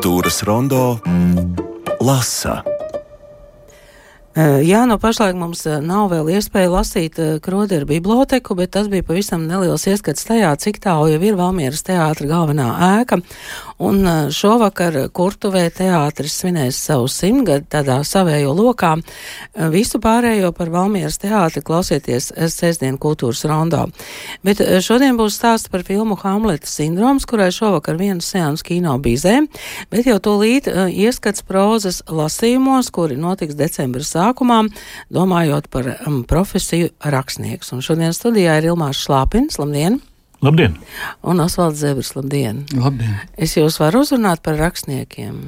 Kultūras rondo lasa. Jā, no pašlaik mums nav vēl iespēja lasīt Kroderu biblioteku, bet tas bija pavisam neliels ieskats tajā, cik tālu jau ir Valmieras teātra galvenā ēka. Un šovakar Kurtuvē teātris svinēs savu simtgadu tādā savējo lokā. Visu pārējo par Valmieras teātri klausieties sestdien kultūras rondo. Bet šodien būs stāsts par filmu Hamleta sindroms, kurai šovakar vienu seansu kino bīzē, bet jau tūlīt ieskats prozas lasījumos, kuri notiks decembra sākumā, domājot par um, profesiju rakstnieks. Un šodien studijā ir Ilmārs Šlāpins. Labdien! Labdien! Un Osvalds Zebrs, labdien! Labdien! Es jūs varu uzrunāt par rakstniekiem?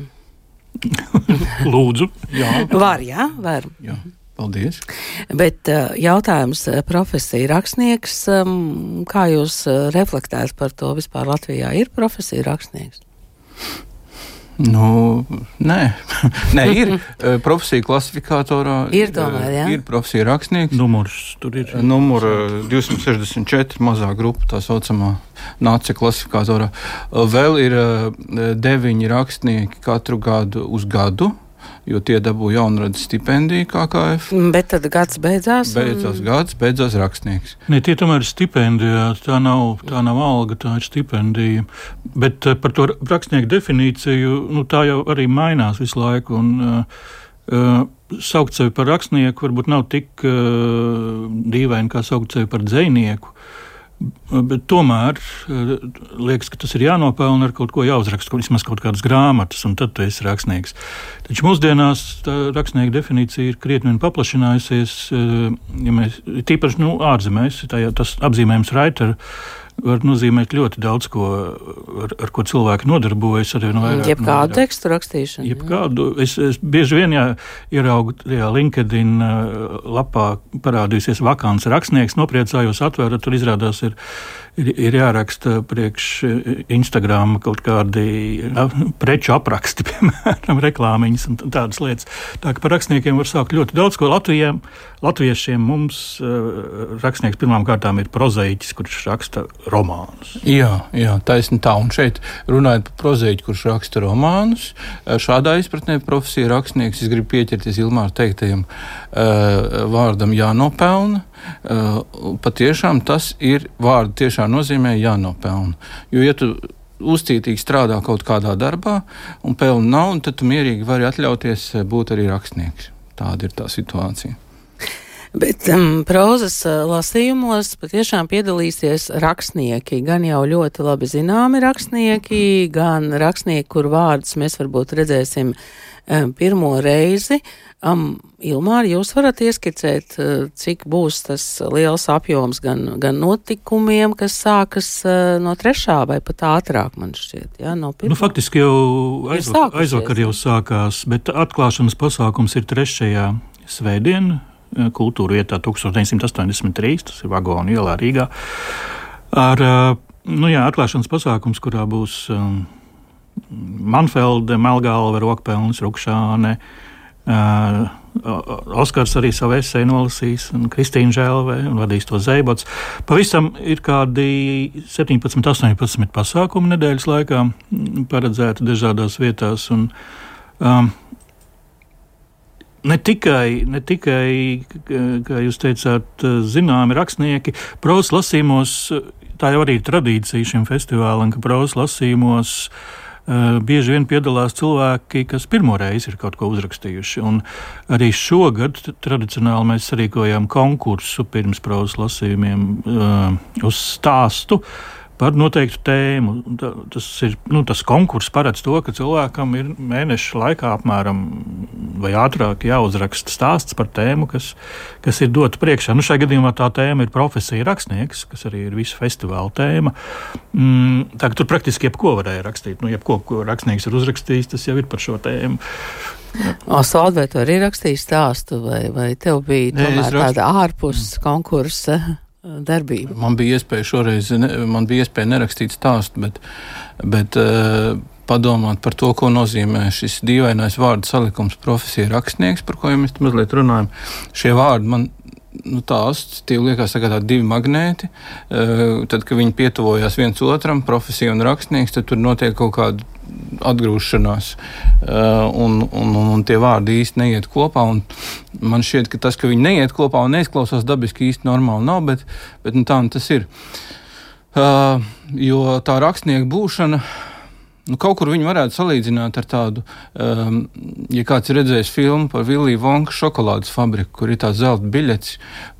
Lūdzu, jā. Var, jā, var. Jā. Paldies. Bet uh, jautājums profesija rakstnieks, um, kā jūs reflektējat par to vispār Latvijā ir profesija rakstnieks? Nu, nē, nē ir profesija klasifikatorā. Ir tomēr, jā. Ir profesija rakstnieks. Numurs tur ir. Numur 264, mazā grupa, tā saucamā nācija klasifikatorā. Vēl ir deviņi rakstnieki katru gadu uz gadu jo tie dabūja jaunradas stipendiju KKF. Bet tad gads beidzās. Beidzās un... gads, beidzās rakstnieks. Ne, tie tomēr ir stipendijā, tā nav, tā nav alga, tā ir stipendija. Bet uh, par to rakstnieku definīciju, nu, tā jau arī mainās visu laiku. Un, uh, uh, saukt sevi par rakstnieku varbūt nav tik uh, dīvaini, kā saukt sevi par dzinieku. Bet tomēr eh, liekas, ka tas ir jānopelna ar kaut ko jāuzraksta, vismaz kaut kādas grāmatas, un tad tu esi rakstnieks. Taču mūsdienās rakstnieka definīcija ir krietni paplašinājusies. Eh, ja mēs, tīpaši nu, ārzemēs, tā, tas apzīmējums raitera var nozīmēt ļoti daudz ko, ar, ar ko cilvēki nodarbojas. Jebkādu tekstu rakstīšanu. Jebkādu. Es, es bieži vien jā, ieraugu tajā LinkedIn uh, lapā parādīsies vakants rakstnieks, nopriecājos, atvēru, tur izrādās ir ir, ir jāraksta priekš Instagram kaut kādi ja, preču apraksti, piemēram, reklāmiņas un tādas lietas. Tā kā par rakstniekiem var sākt ļoti daudz ko Latvijā. Latviešiem mums uh, rakstnieks pirmām kārtām ir prozaiķis, kurš raksta romānus. Jā, jā taisni tā. Un šeit runājot par prozaiķi, kurš raksta romānus, šādā izpratnē profesija rakstnieks, es gribu pieķerties Ilmāra teiktajam vārdam jānopelna. Uh, patiešām tas ir vārdu tiešā nozīmē jānopelna. Jo, ja tu uzcītīgi strādā kaut kādā darbā un pelna naudu, tad tu mierīgi vari atļauties būt arī rakstnieks. Tāda ir tā situācija. Bet um, prozas uh, lasījumos patiešām piedalīsies rakstnieki. Gan jau ļoti labi zināmi rakstnieki, gan rakstnieki, kur vārdus mēs varbūt redzēsim um, pirmo reizi. Um, Ilmāri, jūs varat ieskicēt, uh, cik būs tas liels apjoms gan, gan notikumiem, kas sākas uh, no trešā vai pat ātrāk, man šķiet. Ja, no pirmā. nu, faktiski jau aizvakar, aizvakar jau sākās, bet atklāšanas pasākums ir trešajā svētdienā kultūra vietā 1983, tas ir Vagonu ielā Rīgā. Ar eh, nu jā, atklāšanas pasākums, kurā būs um, Manfelde, Melgāla, Rokpelns, Rukšāne. Uh, Oskars arī savu esēju nolasīs, un Kristīna Žēlve un vadīs to zēbots. Pavisam ir kādi 17, 18 pasākumi nedēļas laikā paredzēti dažādās vietās. Un, um, Ne tikai, ne tikai, kā jūs teicāt, zināmi rakstnieki, prozas lasījumos, tā jau arī ir tradīcija šim festivālam, ka prozas lasījumos bieži vien piedalās cilvēki, kas pirmo reizi ir kaut ko uzrakstījuši. Un arī šogad tradicionāli mēs sarīkojām konkursu pirms prozas lasījumiem uh, uz stāstu. Uh, par noteiktu tēmu. Tas, ir, nu, tas konkurss paredz to, ka cilvēkam ir mēneša laikā apmēram vai ātrāk jāuzraksta stāsts par tēmu, kas, kas ir dota priekšā. Nu, šajā gadījumā tā tēma ir profesija rakstnieks, kas arī ir visu festivāla tēma. Mm, tā, tur praktiski jebko varēja rakstīt. Nu, jebko, ko rakstnieks ir uzrakstījis, tas jau ir par šo tēmu. Osvalds, vai tu arī rakstīji stāstu, vai, vai tev bija Nē, tomēr tāda ārpus konkursa? Darbību? Man bija iespēja šoreiz, ne, man bija iespēja nerakstīt stāstu, bet, bet uh, padomāt par to, ko nozīmē šis dīvainais vārdu salikums profesija rakstnieks, par ko jau mēs mazliet runājam. Šie vārdi man nu, tā asociatīvi liekas tā tādi divi magnēti. Uh, tad, kad viņi pietuvojās viens otram, profesija un rakstnieks, tad tur notiek kaut kāda atgrūšanās, un, un, un, un tie vārdi īsti neiet kopā. Man šķiet, ka tas, ka viņi neiet kopā un neizklausās dabiski, īsti normāli nav, bet, bet nu, tā nu tas ir. Jo tā rakstnieka būšana Nu, kaut kur viņi varētu salīdzināt ar tādu, um, ja kāds ir redzējis filmu par Viliju Vonku šokolādes fabriku, kur ir tā zelta biļets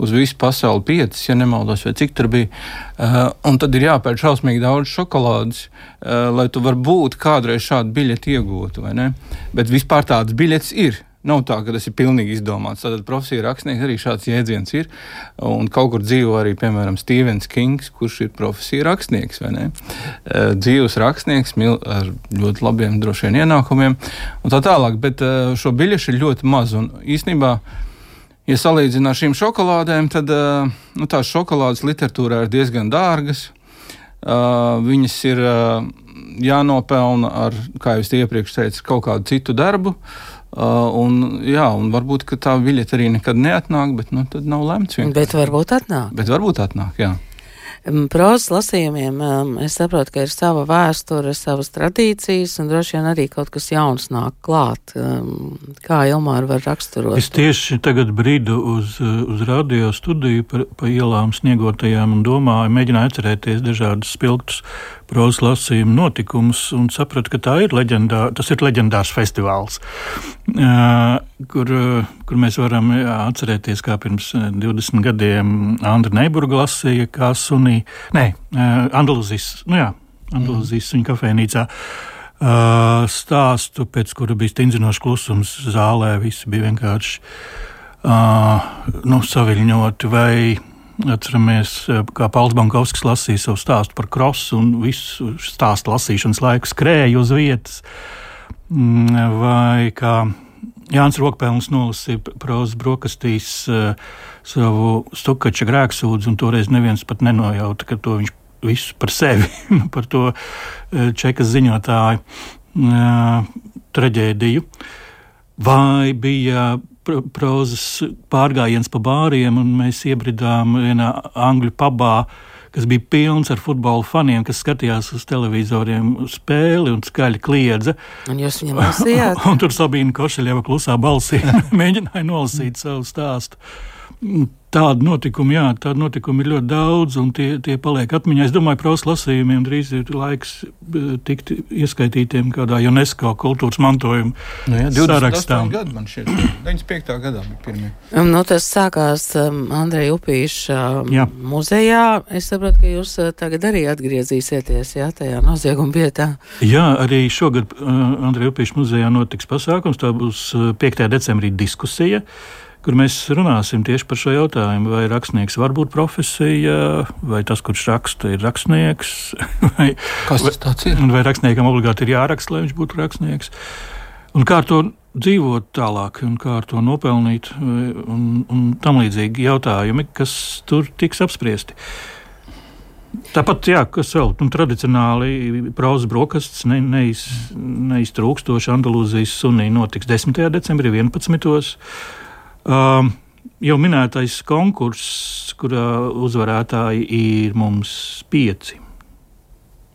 uz visu pasauli, piecas, ja nemaldos, vai cik tur bija. Uh, un tad ir jāpērk šausmīgi daudz šokolādes, uh, lai tu varbūt kādreiz šādu biļeti iegūtu. Bet vispār tādas biļetes ir. Nav tā, ka tas ir pilnīgi izdomāts. Tātad profesija rakstnieks arī šāds jēdziens ir. Un kaut kur dzīvo arī, piemēram, Stevens Kings, kurš ir profesija rakstnieks. Dzīves rakstnieks ar ļoti labiem, droši vien ienākumiem un tā tālāk. Bet šo biļešu ir ļoti maz. Un īstenībā, ja salīdzinām ar šīm šokolādēm, tad nu, tās šokolādes literatūrā ir diezgan dārgas. Viņas ir jānopelna ar, kā jau iepriekš teicu, kaut kādu citu darbu. Uh, Uh, un, jā, un varbūt tā biļete arī nekad neatnāk, bet nu, tad nav lemts. Vienkārši. Bet varbūt atnāk. Bet varbūt atnāk, jā. Prozas lasījumiem es saprotu, ka ir sava vēsture, savas tradīcijas, un droši vien arī kaut kas jauns nāk klāt. Kā Ilmāra var raksturot? Es tieši tagad brīdu uz, uz radio studiju pa, pa ielām sniegotajām un domāju, mēģināju atcerēties dažādus spilgtus prozas lasījumu notikumus un sapratu, ka ir leģendā, tas ir leģendārs festivāls, kur, kur mēs varam atcerēties, kā pirms 20 gadiem Andra Neiburga lasīja, kā sunī, nē, Andaluzijas, nu jā, Andaluzijas mm. viņa kafejnīcā. Stāstu, pēc kura bija stingzinošs klusums zālē, visi bija vienkārši uh, nu, saviļņoti vai Atceramies, eh, kā Pauls Bankovskis lasīja savu stāstu par krosu un visu stāstu lasīšanas laiku skrēja uz vietas. Mm, vai kā Jānis Rokpēns nolasīja prozas brokastīs uh, savu stukača grēksūdzu, un toreiz neviens pat nenojauta, ka to viņš visu par sevi, par to uh, čekas ziņotāju uh, traģēdiju. Vai bija prozas pārgājiens pa bāriem, un mēs iebridām vienā angļu pabā, kas bija pilns ar futbola faniem, kas skatījās uz televizoriem spēli un skaļi kliedza. Un jūs viņam lasījāt? un tur Sabīna Košaļeva klusā balsī mēģināja nolasīt savu stāstu tādu notikumu, jā, tādu notikumu ir ļoti daudz, un tie, tie paliek atmiņā. Es domāju, prasa lasījumiem drīz ir laiks tikt ieskaitītiem kādā UNESCO kultūras mantojuma nu jā, sarakstā. Gadu man šķiet, 95. gadā bija pirmie. Um, nu, tas sākās um, Andreja Upīša um, jā. muzejā. Es saprotu, ka jūs uh, tagad arī atgriezīsieties, jā, tajā nozieguma vietā. Jā, arī šogad uh, Andreja Upīša muzejā notiks pasākums. Tā būs uh, 5. decembrī diskusija. Uh, kur mēs runāsim tieši par šo jautājumu. Vai rakstnieks var būt profesija, vai tas, kurš raksta, ir rakstnieks? Vai, Kas tas ir? Vai rakstniekam obligāti ir jāraksta, lai viņš būtu rakstnieks? Un kā ar to dzīvot tālāk, un kā ar to nopelnīt, un, un tam līdzīgi jautājumi, kas tur tiks apspriesti. Tāpat, jā, kas vēl nu, tradicionāli prozas brokastis ne, neiz, neiztrūkstoši Andalūzijas sunī notiks 10. decembrī 11. Um, jau minētais konkurss, kurā uzvarētāji ir mums pieci,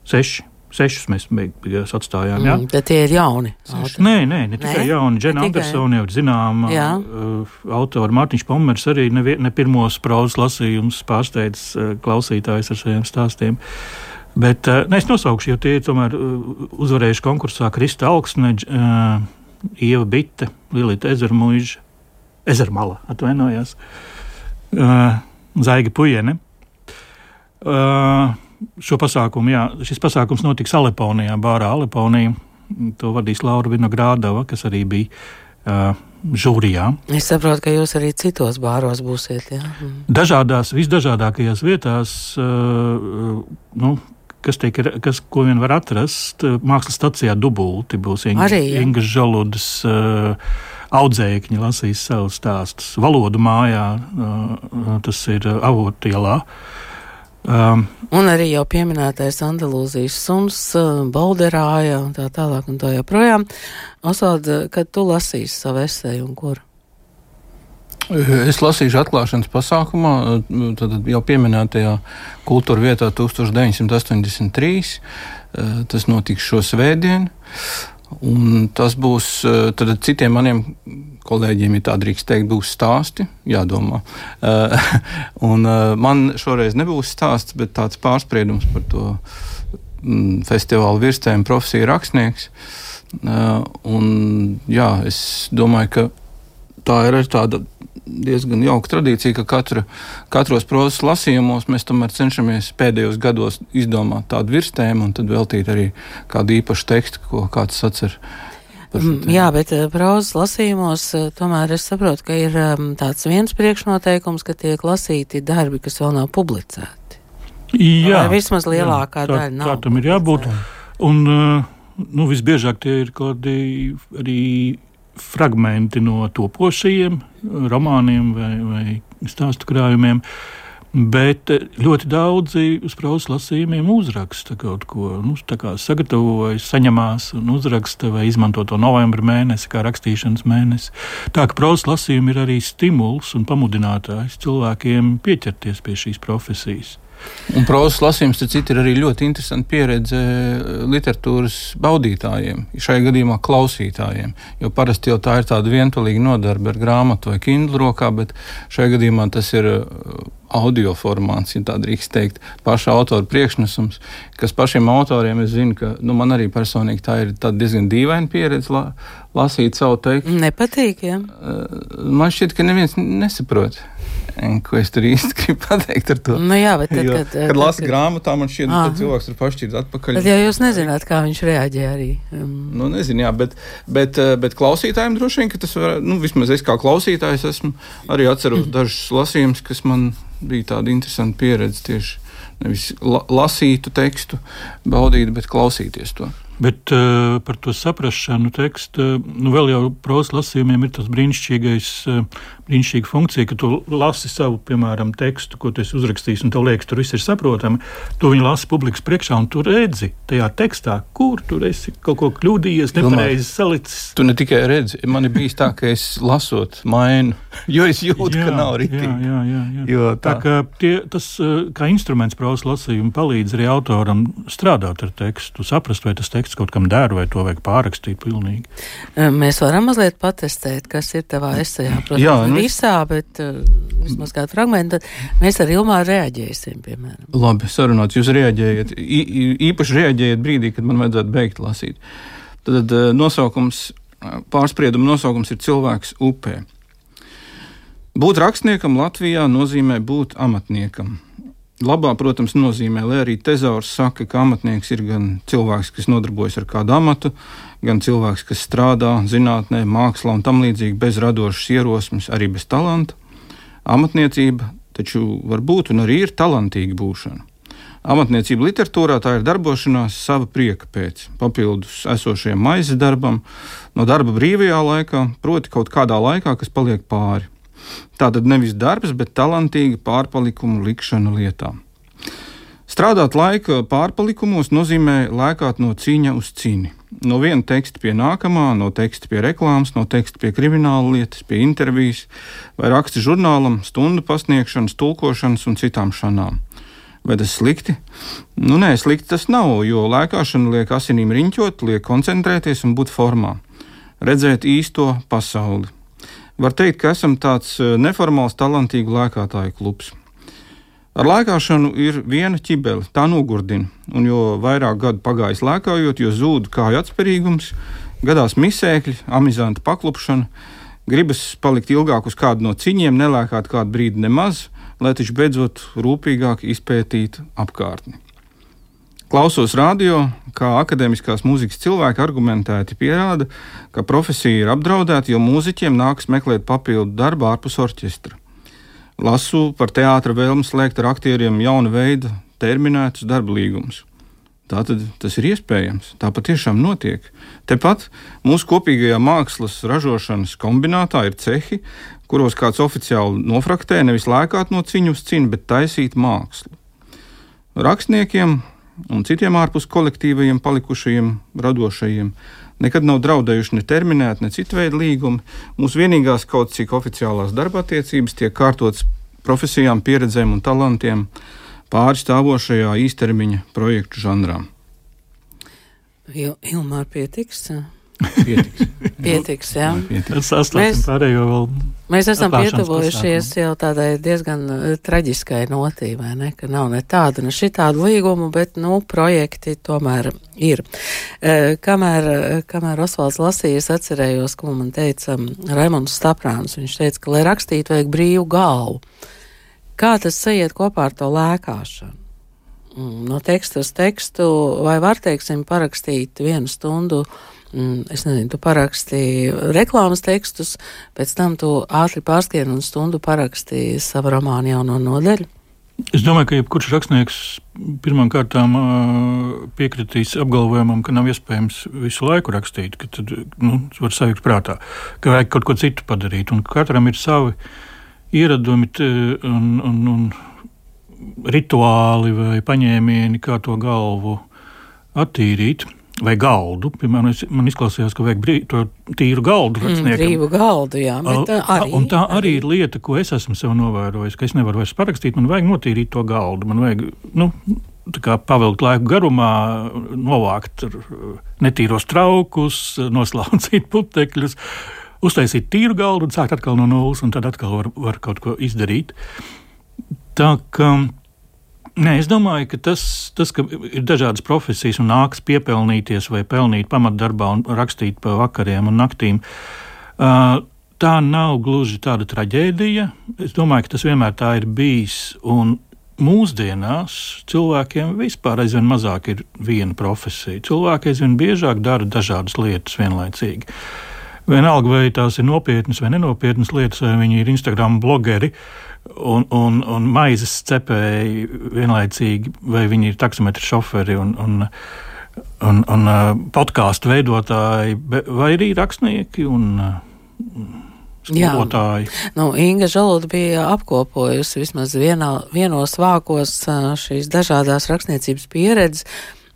seši. Sešus mēs beigās atstājām. Mm, bet tie ir jauni. Seši. Nē, nē, ne tikai nē? jauni. Džena Andersona jau ir zināma. Uh, autori Mārtiņš Pomers arī ne, ne pirmos prozas lasījumus pārsteidz uh, klausītājus ar saviem stāstiem. Bet uh, ne, es nosaukšu, jo tie ir tomēr uh, uzvarējuši konkursā Krista Alksne, uh, Ieva Bitte, Lilita Ezermuiža, Ezermala, atvainojos, uh, Zaiga Pujene. Uh, šo pasākumu, jā, šis pasākums notiks Aleponijā, Bārā Aleponijā. To vadīs Laura Vinogrādova, kas arī bija uh, žūrijā. Es saprotu, ka jūs arī citos bāros būsiet. Jā? Mm. Dažādās, visdažādākajās vietās, uh, nu, kas, tiek, kas, ko vien var atrast, mākslas stacijā dubulti būs Inga, Inga Žaludas. Uh, audzēkņi lasīs savus stāstus. Valodu mājā tas ir avotielā. Um, un arī jau pieminētais Andalūzijas suns, Balderāja un tā tālāk un tā joprojām. Osvald, kad tu lasīsi savu esēju un kur? Es lasīšu atklāšanas pasākumā, tad jau pieminētajā kultūra vietā 1983. Tas notiks šo svētdienu. Un tas būs tad citiem maniem kolēģiem, ja tā drīkst teikt, būs stāsti. Jādomā. un man šoreiz nebūs stāsts, bet tāds pārspriedums par to mm, festivāla virsēm profesiju rakstnieks. Un, jā, es domāju, ka tā ir tāda diezgan jauka tradīcija, ka katra, katros prozas lasījumos mēs tomēr cenšamies pēdējos gados izdomāt tādu virsmu un tad veltīt arī kādu īpašu tekstu, ko kāds atcer. Mm, jā, bet eh, prozas lasījumos eh, tomēr es saprotu, ka ir um, tāds viens priekšnoteikums, ka tiek lasīti darbi, kas vēl nav publicēti. Jā, Vai vismaz lielākā jā, tā, daļa nav. Tā tam ir jābūt. Un, uh, nu, visbiežāk tie ir kaut kādi arī fragmenti no topošajiem romāniem vai, vai stāstu krājumiem. Bet ļoti daudzi uz prātas lasījumiem uzraksta kaut ko, nu, sagatavojas, saņemās un uzraksta vai izmanto to novembra mēnesi kā rakstīšanas mēnesi. Tā ka prātas lasījumi ir arī stimuls un pamudinātājs cilvēkiem pieķerties pie šīs profesijas. Un prozas lasījums, citu, ir arī ļoti interesanta pieredze eh, literatūras baudītājiem, šajā gadījumā klausītājiem. Jo parasti jau tā ir tāda vientulīga nodarbe ar grāmatu vai kindlu rokā, bet šajā gadījumā tas ir eh, audio formāts, ja tā drīkst teikt, paša autora priekšnesums, kas pašiem autoriem es zinu, ka nu, man arī personīgi tā ir diezgan dīvaina pieredze la, lasīt savu tekstu. Nepatīk, ja? Eh, man šķiet, ka neviens nesaprot. Ko es tur īsti gribu pateikt ar to? Nu jā, bet tad, jo, kad, kad, kad lasa grāmatā, man šķiet, ka cilvēks ir pašķirts atpakaļ. Tad jau jūs nezināt, kā viņš reaģē arī. Um. Nu, nezinu, jā, bet, bet, eh, bet klausītājiem droši vien, ka tas var, nu, vismaz es kā klausītājs esmu arī atceros dažus lasījumus, kas man bija tāda interesanta pieredze tieši nevis la lasītu tekstu, baudīt, bet klausīties to. Bet uh, par to saprāšanu tekstu, nu, vēl jau prozas lasījumiem ir tas brīnišķīgais, uh, brīnišķīga funkcija, ka tu lasi savu, piemēram, tekstu, ko tu esi uzrakstījis, un tev liekas, tur viss ir saprotami. Tu viņu lasi publikas priekšā, un tu redzi tajā tekstā, kur tur esi kaut ko kļūdījies, nepareizi salicis. Tu ne tikai redzi, man ir bijis tā, ka es lasot mainu, jo es jūtu, jā, ka nav rītīgi. Tā. tā kā tie, tas kā instruments prozas lasījuma palīdz arī autoram strādāt ar tekstu, saprast, vai tas teksts teksts kaut kam der, vai to vajag pārrakstīt pilnīgi. Mēs varam mazliet patestēt, kas ir tavā esejā. Protams, Jā, nu... visā, bet uh, vismaz kādu fragmentu, tad mēs ar Ilmāru reaģēsim, piemēram. Labi, sarunāts, jūs reaģējat, īpaši reaģējat brīdī, kad man vajadzētu beigt lasīt. Tad nosaukums, pārsprieduma nosaukums ir cilvēks upē. Būt rakstniekam Latvijā nozīmē būt amatniekam. Labā, protams, nozīmē, lai arī tezaurs saka, ka amatnieks ir gan cilvēks, kas nodarbojas ar kādu amatu, gan cilvēks, kas strādā zinātnē, mākslā un tam līdzīgi bez radošas ierosmes, arī bez talanta. Amatniecība taču var būt un arī ir talantīga būšana. Amatniecība literatūrā tā ir darbošanās sava prieka pēc, papildus esošajam maizes darbam, no darba brīvajā laikā, proti, kaut kādā laikā, kas paliek pāri. Tātad nevis darbs, bet talantīga pārpalikumu likšana lietā. Strādāt laika pārpalikumos nozīmē lēkāt no cīņa uz cīņu. No viena teksta pie nākamā, no teksta pie reklāmas, no teksta pie krimināla lietas, pie intervijas vai raksta žurnālam, stundu pasniegšanas, tulkošanas un citām šanām. Vai tas slikti? Nu, nē, slikti tas nav, jo lēkāšana liek asinīm riņķot, liek koncentrēties un būt formā, redzēt īsto pasauli. Var teikt, ka esam tāds eh, neformāls, talantīgu lēkātāju klubs. Ar lēkāšanu ir viena ķibele, tā nogurdina, un jo vairāk gadu pagājis lēkājot, jo zūd kāju atspērīgums, gadās misēkļi, amizanta paklupšana, gribas palikt ilgāk uz kādu no ciņiem, nelēkāt kādu brīdi nemaz, lai taču beidzot rūpīgāk izpētītu apkārtni. Klausos radio, kā akadēmiskās mūzikas cilvēki argumentēti pierāda, ka profesija ir apdraudēta, jo mūziķiem nākas meklēt papildu darbu ārpus orķestra. Lasu par teātra vēlmu slēgt ar aktieriem jauna veida terminētus darba līgumus. Tā tad tas ir iespējams. Tā patiešām notiek. Tepat mūsu kopīgajā mākslas ražošanas kombinātā ir cehi, kuros kāds oficiāli nofraktē nevis lēkāt no ciņu uz ciņu, bet taisīt mākslu. Rakstniekiem un citiem ārpus kolektīvajiem palikušajiem radošajiem. Nekad nav draudējuši ne terminēti, ne citu veidu līgumi. Mūsu vienīgās kaut cik oficiālās darba attiecības tiek kārtotas profesijām, pieredzēm un talantiem pārstāvošajā īstermiņa projektu žanrā. Il, Ilmār pietiks. Pietiks. Pietiks, jā. Tas sastāvs pārējo vēl. Mēs esam pietuvojušies jau tādai diezgan uh, traģiskai notī, vai ne, ka nav ne tāda, ne šitāda līguma, bet, nu, projekti tomēr ir. Uh, kamēr, uh, kamēr Osvalds lasīja, es atcerējos, ko man teica um, Raimonds Staprāns. Viņš teica, ka, lai rakstītu, vajag brīvu galvu. Kā tas sajiet kopā ar to lēkāšanu? Mm, no teksta uz tekstu, vai var, teiksim, parakstīt vienu stundu mm, es nezinu, tu parakstīji reklāmas tekstus, pēc tam tu ātri pārskrieni un stundu parakstīji savu romānu jauno nodeļu. Es domāju, ka jebkurš rakstnieks pirmām kārtām piekritīs apgalvojumam, ka nav iespējams visu laiku rakstīt, ka tad nu, var sajūgt prātā, ka vajag kaut ko citu padarīt. Un katram ir savi ieradumi un, un, un rituāli vai paņēmieni, kā to galvu attīrīt. Vai galdu, piemēram, man izklausījās, ka vajag brī, to tīru galdu. Mm, brīvu galdu, jā. Bet, uh, arī, un tā arī ir lieta, ko es esmu sev novērojis, ka es nevaru vairs parakstīt, man vajag notīrīt to galdu. Man vajag, nu, pavilkt laiku garumā, novākt netīros traukus, noslaucīt putekļus, uztaisīt tīru galdu un sākt atkal no nulles, un tad atkal var, var kaut ko izdarīt. Tā kā Nē, es domāju, ka tas, tas, ka ir dažādas profesijas un nāks piepelnīties vai pelnīt pamatdarbā un rakstīt pa vakariem un naktīm, tā nav gluži tāda traģēdija. Es domāju, ka tas vienmēr tā ir bijis. Un mūsdienās cilvēkiem vispār aizvien mazāk ir viena profesija. Cilvēki aizvien biežāk dara dažādas lietas vienlaicīgi. Vienalga, vai tās ir nopietnas vai nenopietnas lietas, vai viņi ir Instagram blogeri. Uh, un, un, un maizes cepēji vienlaicīgi, vai viņi ir taksometri šoferi un, un, un, un uh, podkāstu veidotāji, vai arī rakstnieki un skolotāji. Jā. Nu, Inga Žalota bija apkopojusi vismaz vienā, vienos vākos uh, šīs dažādās rakstniecības pieredzes.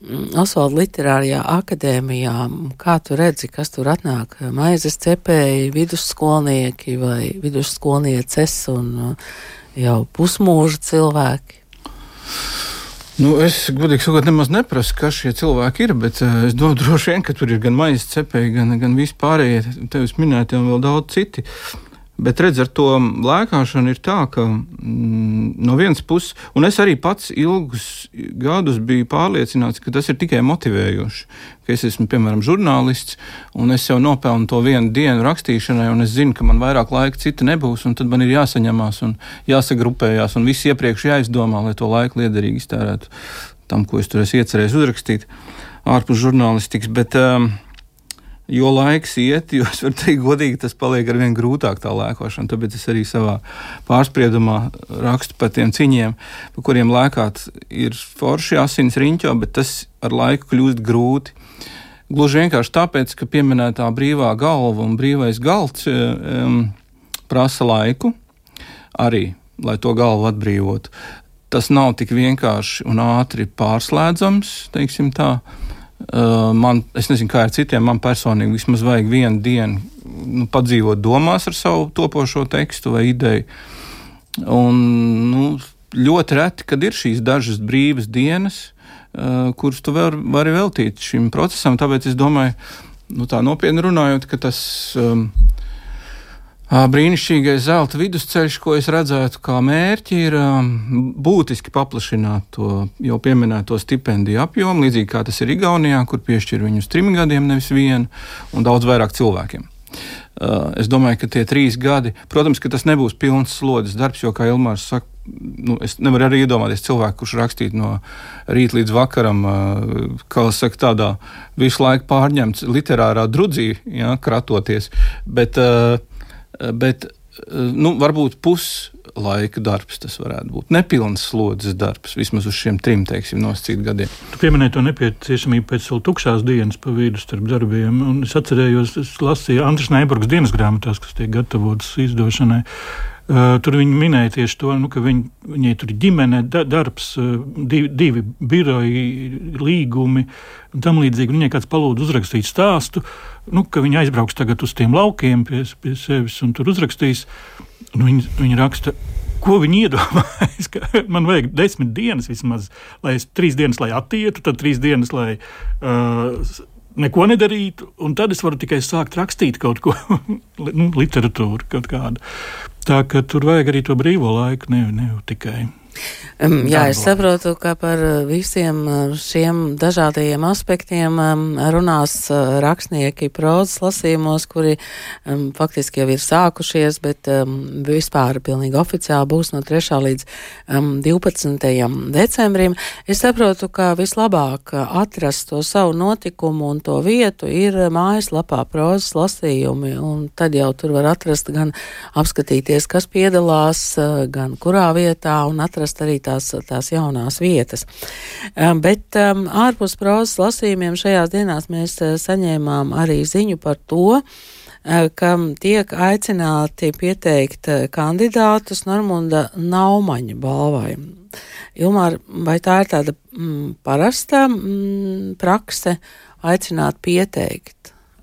Osvalda literārajā akadēmijā, kā tu redzi, kas tur atnāk? Maizes cepēji, vidusskolnieki vai vidusskolnieces un uh, jau pusmūža cilvēki? Nu, es godīgi sakot, nemaz neprasu, kas šie cilvēki ir, bet uh, es domāju, droši vien, ka tur ir gan maizes cepēji, gan, gan vispārējie, tevis minētie un vēl daudz citi. Uh, Bet redz, ar to lēkāšanu ir tā, ka mm, no vienas puses, un es arī pats ilgus gadus biju pārliecināts, ka tas ir tikai motivējoši. Es esmu, piemēram, žurnālists, un es jau nopelnu to vienu dienu rakstīšanai, un es zinu, ka man vairāk laika cita nebūs, un tad man ir jāsaņemās un jāsagrupējās, un viss iepriekš jāizdomā, lai to laiku liederīgi iztērētu tam, ko es tur esmu iecerējis uzrakstīt ārpus žurnālistikas. Bet, um, jo laiks iet, jo es varu teikt, godīgi, tas paliek ar vien grūtāk tā lēkošana. Tāpēc es arī savā pārspriedumā rakstu par tiem ciņiem, pa kuriem lēkāt ir forši asins riņķo, bet tas ar laiku kļūst grūti. Gluži vienkārši tāpēc, ka pieminētā brīvā galva un brīvais galds um, prasa laiku arī, lai to galvu atbrīvotu. Tas nav tik vienkārši un ātri pārslēdzams, teiksim tā. Uh, man, es nezinu, kā ar citiem, man personīgi vismaz vajag vienu dienu nu, padzīvot domās ar savu topošo tekstu vai ideju. Un, nu, ļoti reti, kad ir šīs dažas brīvas dienas, uh, kuras tu var, vari veltīt šim procesam. Tāpēc es domāju, nu, tā nopietni runājot, ka tas. Um, Brīnišķīgais zelta vidusceļš, ko es redzētu kā mērķi, ir būtiski paplašināt to jau pieminēto stipendiju apjomu, līdzīgi kā tas ir Igaunijā, kur piešķir viņus trim gadiem, nevis vienu, un daudz vairāk cilvēkiem. Es domāju, ka tie trīs gadi, protams, ka tas nebūs pilns slodzes darbs, jo, kā Ilmārs saka, nu, es nevaru arī iedomāties cilvēku, kurš rakstītu no rīta līdz vakaram, kā jau saka, tādā visu laiku pārņemts literārā drudzī, ja, kratoties. Bet, uh, bet nu, varbūt puslaika darbs tas varētu būt. Nepilns slodzes darbs, vismaz uz šiem trim, teiksim, nosacīt gadiem. Tu pieminēji to nepieciešamību pēc vēl tukšās dienas pa vidu starp darbiem, un es atcerējos, es lasīju Andris Neiburgas dienas grāmatās, kas tiek gatavotas izdošanai. Uh, tur viņi minēja tieši to, nu, ka viņi, viņai tur ir ģimene, da, darbs, uh, divi, divi biroji, līgumi un tam līdzīgi. Viņai kāds palūdza uzrakstīt stāstu, nu, ka viņi aizbrauks tagad uz tiem laukiem pie, pie sevis un tur uzrakstīs. Nu, viņi, viņi raksta, ko viņi iedomājas. Man vajag desmit dienas vismaz, lai es trīs dienas, lai attietu, tad trīs dienas, lai uh, neko nedarītu, un tad es varu tikai sākt rakstīt kaut ko, nu, literatūru kaut kādu. Tā ka tur vajag arī to brīvo laiku, ne, ne tikai. Jā, es saprotu, ka par uh, visiem uh, šiem dažādajiem aspektiem runās uh, rakstnieki prozas lasījumos, kuri faktiski jau ir sākušies, bet vispār pilnīgi oficiāli būs no 3. līdz um, 12. decembrim. Es saprotu, ka vislabāk atrast to savu notikumu un to vietu ir mājaslapā prozas lasījumi, un tad jau tur var atrast gan apskatīties, kas piedalās, gan kurā vietā, un atrast arī tā tās, tās jaunās vietas. Um, bet um, ārpus prozas lasījumiem šajās dienās mēs uh, saņēmām arī ziņu par to, uh, ka tiek aicināti pieteikt uh, kandidātus Normunda Naumaņa balvai. Ilmār, vai tā ir tāda mm, parasta mm, prakse aicināt pieteikt?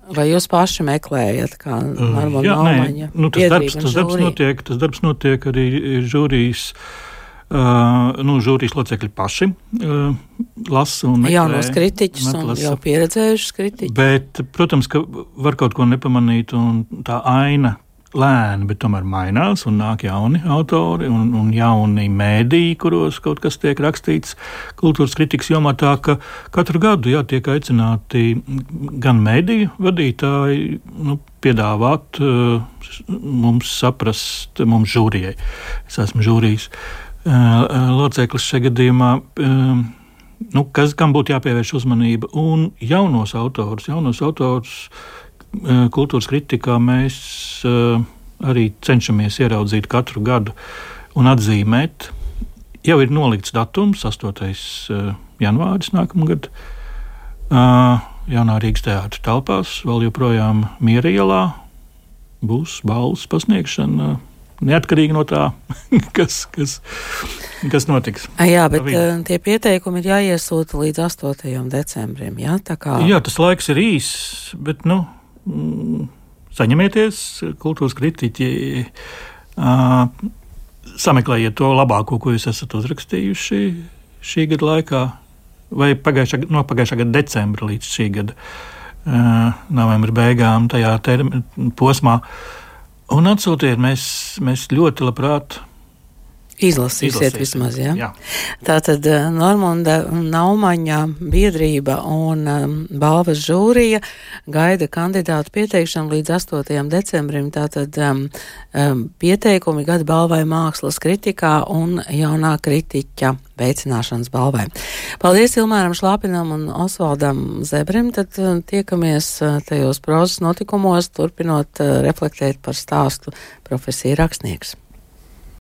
Vai jūs paši meklējat, kā Normunda Naumaņa? Nu, tas, darbs, tas, darbs notiek, tas darbs notiek arī žūrijas. Uh, Uh, nu, žūrijas locekļi paši uh, lasa un meklē. Jaunos kritiķus un jau pieredzējušus kritiķus. Bet, protams, ka var kaut ko nepamanīt, un tā aina lēni, bet tomēr mainās, un nāk jauni autori un, un jauni mēdīji, kuros kaut kas tiek rakstīts kultūras kritikas jomā. Tā ka katru gadu jā, tiek aicināti gan mēdīju vadītāji nu, piedāvāt uh, mums saprast, mums žūrijai. Es esmu žūrijas. Uh, loceklis šajā gadījumā, nu, kas, kam būtu jāpievērš uzmanība, un jaunos autorus, jaunos autorus kultūras kritikā mēs arī cenšamies ieraudzīt katru gadu un atzīmēt. Jau ir nolikts datums, 8. janvāris nākamgad. Jaunā Rīgas teātris telpās, vēl joprojām miera ielā būs balvas pasniegšana neatkarīgi no tā, kas, kas, kas notiks. Jā, bet uh, tie pieteikumi ir jāiesūta līdz 8. decembrim. Jā, kā... jā tas laiks ir īss, bet nu, mm, saņemieties, kultūras kritiķi. Uh, sameklējiet to labāko, ko jūs esat uzrakstījuši šī gada laikā, vai pagājušā, no pagājušā gada decembra līdz šī gada uh, novembra beigām, tajā term, posmā. Uh, Un atsūtiet, mēs, mēs ļoti labprāt Izlasīsiet Izlasīsim. vismaz, jā. jā. Tātad eh, Normunda Naumaņa biedrība un um, balvas žūrija gaida kandidātu pieteikšanu līdz 8. decembrim. Tātad um, um, pieteikumi gada balvai mākslas kritikā un jaunā kritiķa veicināšanas balvai. Paldies Ilmēram Šlāpinam un Osvaldam Zebrim. Tad uh, tiekamies uh, tajos prozas notikumos, turpinot uh, reflektēt par stāstu profesiju rakstnieks.